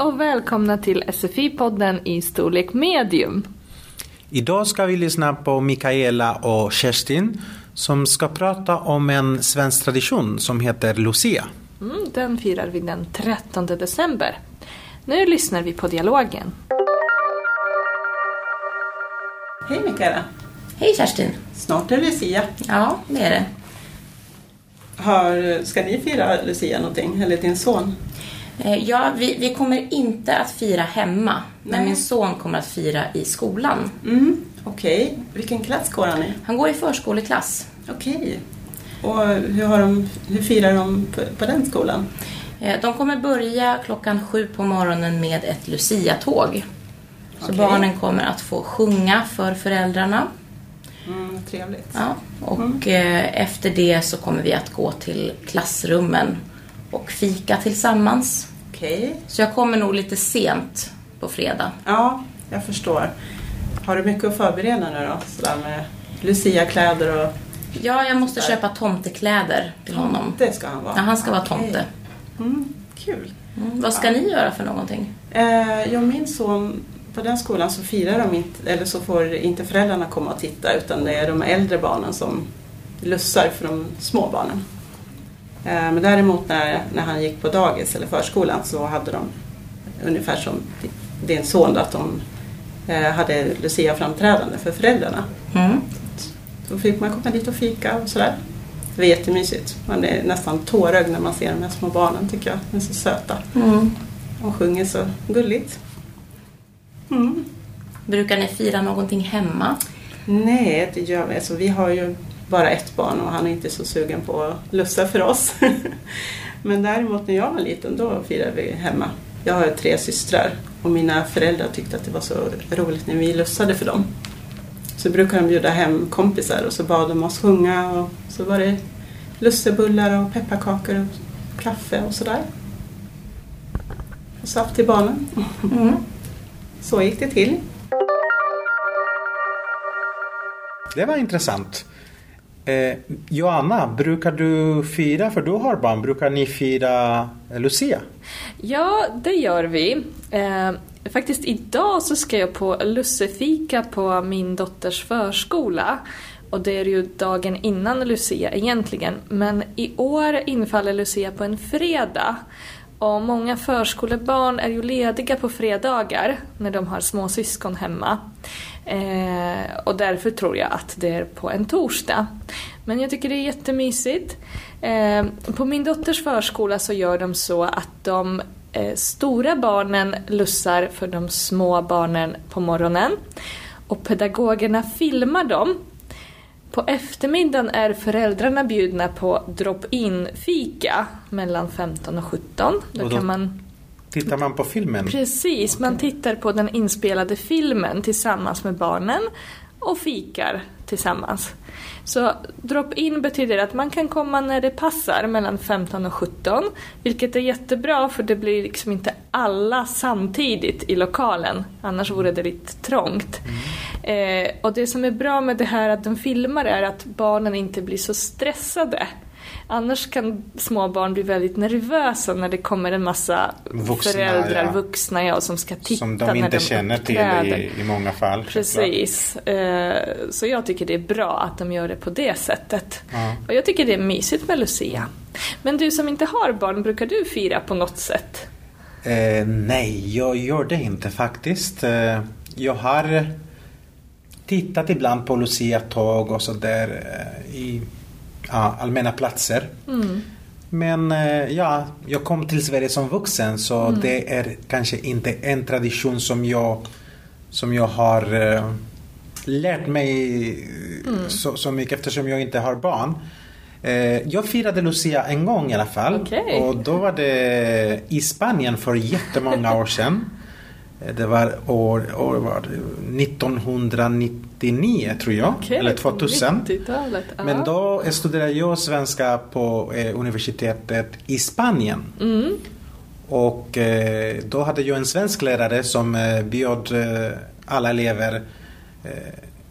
och välkomna till SFI-podden i storlek medium. Idag ska vi lyssna på Mikaela och Kerstin som ska prata om en svensk tradition som heter Lucia. Mm, den firar vi den 13 december. Nu lyssnar vi på dialogen. Hej Mikaela! Hej Kerstin! Snart är Lucia. Ja, det är det. Har, ska ni fira Lucia någonting, eller din son? Eh, Ja, vi, vi kommer inte att fira hemma, men Nej. min son kommer att fira i skolan. Mm, Okej, vilken klass går han i? Han går i förskoleklass. Okej. Och hur, har de, hur firar de på, på den skolan? Eh, De kommer börja klockan sju på morgonen med ett Lucia-tåg. Så Okej. barnen kommer att få sjunga för föräldrarna. Mm, trevligt. Ja, och eh, efter det så kommer vi att gå till klassrummen och fika tillsammans. Okej. Så jag kommer nog lite sent på fredag. Ja, jag förstår. Har du mycket att förbereda nu då? Sådär med Lucia-kläder och... Ja, jag måste köpa tomtekläder till honom. Det ska han vara? Ja, han ska vara tomte. Mm, kul. Mm. Vad ska ni göra för någonting? Eh, jag min son, på den skolan så firar de inte, eller så får inte föräldrarna komma och titta utan det är de äldre barnen som lussar för de små barnen. Eh, men däremot när, när han gick på dagis eller förskolan så hade de ungefär som din son då, att de eh, hade Lucia-framträdande för föräldrarna. Mm. Då fick man komma dit och fika och sådär. Det var jättemysigt. Man är nästan tårögd när man ser de här små barnen tycker jag. De är så söta. Mm. De sjunger så gulligt. Mm. Brukar ni fira någonting hemma? Nej, det gör vi. Alltså, vi har ju bara ett barn och han är inte så sugen på att lussa för oss. Men däremot när jag var liten då firade vi hemma. Jag har tre systrar och mina föräldrar tyckte att det var så roligt när vi lussade för dem. Så brukade de bjuda hem kompisar och så bad de oss sjunga och så var det lussebullar och pepparkakor och kaffe och sådär. Och saft till barnen. Mm. Så gick det till. Det var intressant. Eh, Joanna, brukar du fira, för du har barn, brukar ni fira Lucia? Ja, det gör vi. Eh, faktiskt idag så ska jag på lussefika på min dotters förskola. Och det är ju dagen innan Lucia egentligen. Men i år infaller Lucia på en fredag. Och många förskolebarn är ju lediga på fredagar när de har småsyskon hemma. Eh, och därför tror jag att det är på en torsdag. Men jag tycker det är jättemysigt. Eh, på min dotters förskola så gör de så att de eh, stora barnen lussar för de små barnen på morgonen. Och pedagogerna filmar dem. På eftermiddagen är föräldrarna bjudna på drop-in fika mellan 15 och 17. Då Och då- kan man Tittar man på filmen? Precis, man tittar på den inspelade filmen tillsammans med barnen och fikar tillsammans. Så drop-in betyder att man kan komma när det passar mellan 15 och 17, vilket är jättebra för det blir liksom inte alla samtidigt i lokalen, annars vore det lite trångt. Eh, och det som är bra med det här att de filmar är att barnen inte blir så stressade. Annars kan små barn bli väldigt nervösa när det kommer en massa Vuxna, föräldrar, ja. vuxna ja, som ska titta Som de när inte de känner till uppträder. i, i många fall. Precis. Eh, Så jag tycker det är bra att de gör det på det sättet. Ja. Och jag tycker det är mysigt med Lucia. Men du som inte har barn, brukar du fira på något sätt? Eh, nej, jag gör det inte faktiskt. Eh, jag har tittat ibland på Lucia-tåg och sådär eh, i ja, allmänna platser. Mm. Men eh, ja, jag kom till Sverige som vuxen så det är kanske inte en tradition som jag, som jag har eh, lärt mig eh, så, så mycket eftersom jag inte har barn. Eh, jag firade Lucia en gång i alla fall. Okej. Och då var det i Spanien för jättemånga år sedan. Eh, Det var år, år var det 1999 tror jag. Okej, Eller 2000. 90-talet. ja. Men då studerade jag svenska på eh, universitetet i Spanien. Mm. Och eh, då hade jag en svensk lärare som eh, bjöd eh, alla elever eh,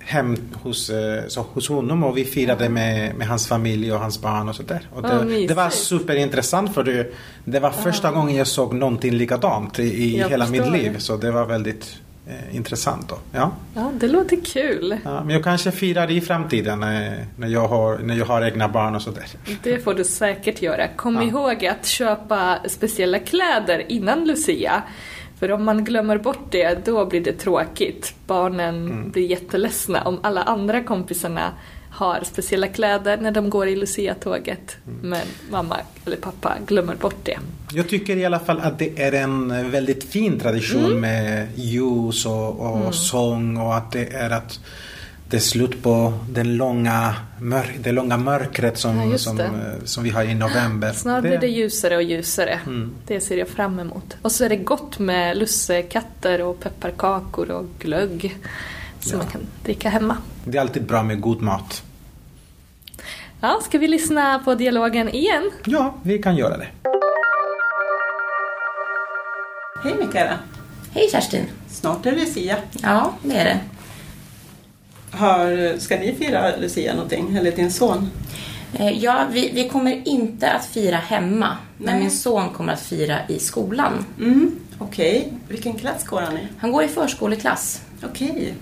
hem hos, eh, så, hos honom och vi firade med, med hans familj och hans barn och sådär. Och Vad det, det var superintressant för det, det var första gången jag såg någonting likadant i, i hela mitt liv. det. Så det var väldigt eh, intressant då. Ja. Ja, det låter kul. Ja, men jag kanske firar i framtiden eh, när, jag har, när jag har egna barn och sådär. Det får du säkert göra. Kom Ja. ihåg att köpa speciella kläder innan Lucia. För om man glömmer bort det, då blir det tråkigt. Barnen Mm. blir jätteledsna om alla andra kompisarna har speciella kläder när de går i Lucia-tåget. Mm. Men mamma eller pappa glömmer bort det. Jag tycker i alla fall att det är en väldigt fin tradition Mm. med ljus och, och sång och att det är att det är slut på den långa mörk, det långa mörkret som, Ja, som, eh, som vi har i november. Snart blir det ljusare och ljusare. Mm. Det ser jag fram emot. Och så är det gott med lussekatter och pepparkakor och glögg. Som Ja. man kan dricka hemma. det är alltid bra med god mat. Ja, ska vi lyssna på dialogen igen? Ja, vi kan göra det. Hej Mikaela! Hej Kerstin! Snart är det Lucia. Ja, det är det. Har, ska ni fira Lucia någonting? Eller din son? Eh, Ja, vi, vi kommer inte att fira hemma, men Nej. min son kommer att fira i skolan. Mm, Okej. Vilken klass går han i? Han går i förskoleklass. Okej.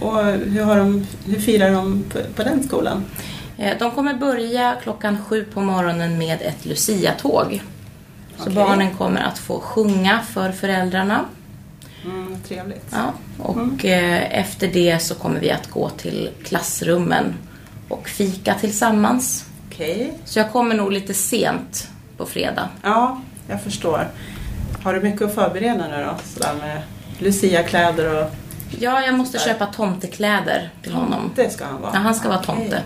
Och hur, har de, hur firar de på, på den skolan? Eh, De kommer börja klockan sju på morgonen med ett Lucia-tåg. Så Okej. barnen kommer att få sjunga för föräldrarna. Mm, trevligt. Ja, och eh, efter det så kommer vi att gå till klassrummen och fika tillsammans. Okej. Så jag kommer nog lite sent på fredag. Ja, jag förstår. Har du mycket att förbereda nu då? Sådär med Lucia-kläder och... Ja, jag måste köpa tomtekläder till honom. Det ska han vara? Ja, han ska vara tomte.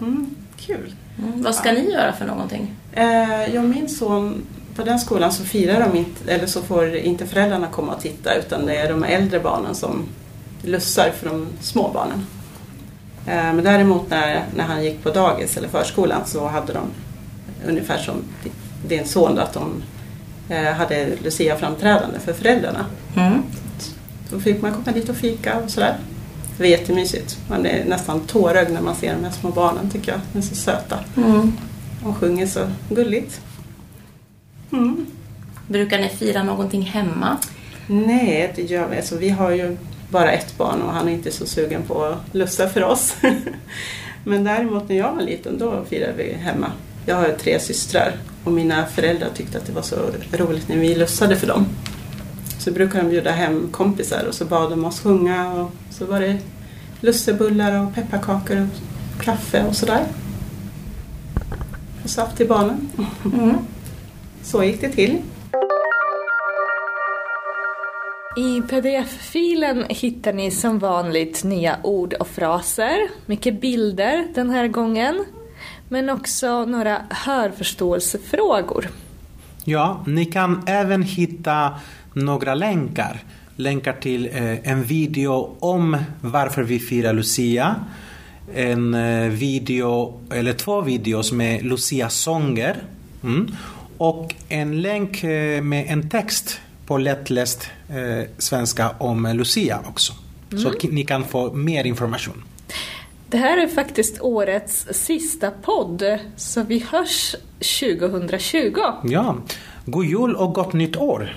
Mm, kul. Mm, vad ska ni göra för någonting? Eh, jag min son, på den skolan så firar de inte, eller så får inte föräldrarna komma och titta utan det är de äldre barnen som lussar för de små barnen. Eh, men däremot när, när han gick på dagis eller förskolan så hade de ungefär som din son då, att de eh, hade Lucia-framträdande för föräldrarna. Mm. Då fick man komma dit och fika och sådär. Det var jättemysigt. Man är nästan tårögd när man ser de här små barnen tycker jag. De är så söta. Mm. De sjunger så gulligt. Mm. Brukar ni fira någonting hemma? Nej, det gör vi. Alltså, vi har ju bara ett barn och han är inte så sugen på att lussa för oss. Men däremot när jag var liten då firade vi hemma. Jag har tre systrar och mina föräldrar tyckte att det var så roligt när vi lussade för dem. Så brukade de bjuda hem kompisar och så bad de oss sjunga och så var det lussebullar och pepparkakor och kaffe och sådär. Och saft till barnen. Mm. Så gick det till. I pdf-filen hittar ni som vanligt nya ord och fraser, mycket bilder den här gången, men också några hörförståelsefrågor. Ja, ni kan även hitta några länkar. Länkar till eh, en video om varför vi firar Lucia. En eh, video, eller två videos med Lucia-sånger. Mm. Och en länk eh, med en text på lättläst eh, svenska om Lucia också. Så k- ni kan få mer information. Det här är faktiskt årets sista podd, så vi hörs 2020. Ja, god jul och gott nytt år!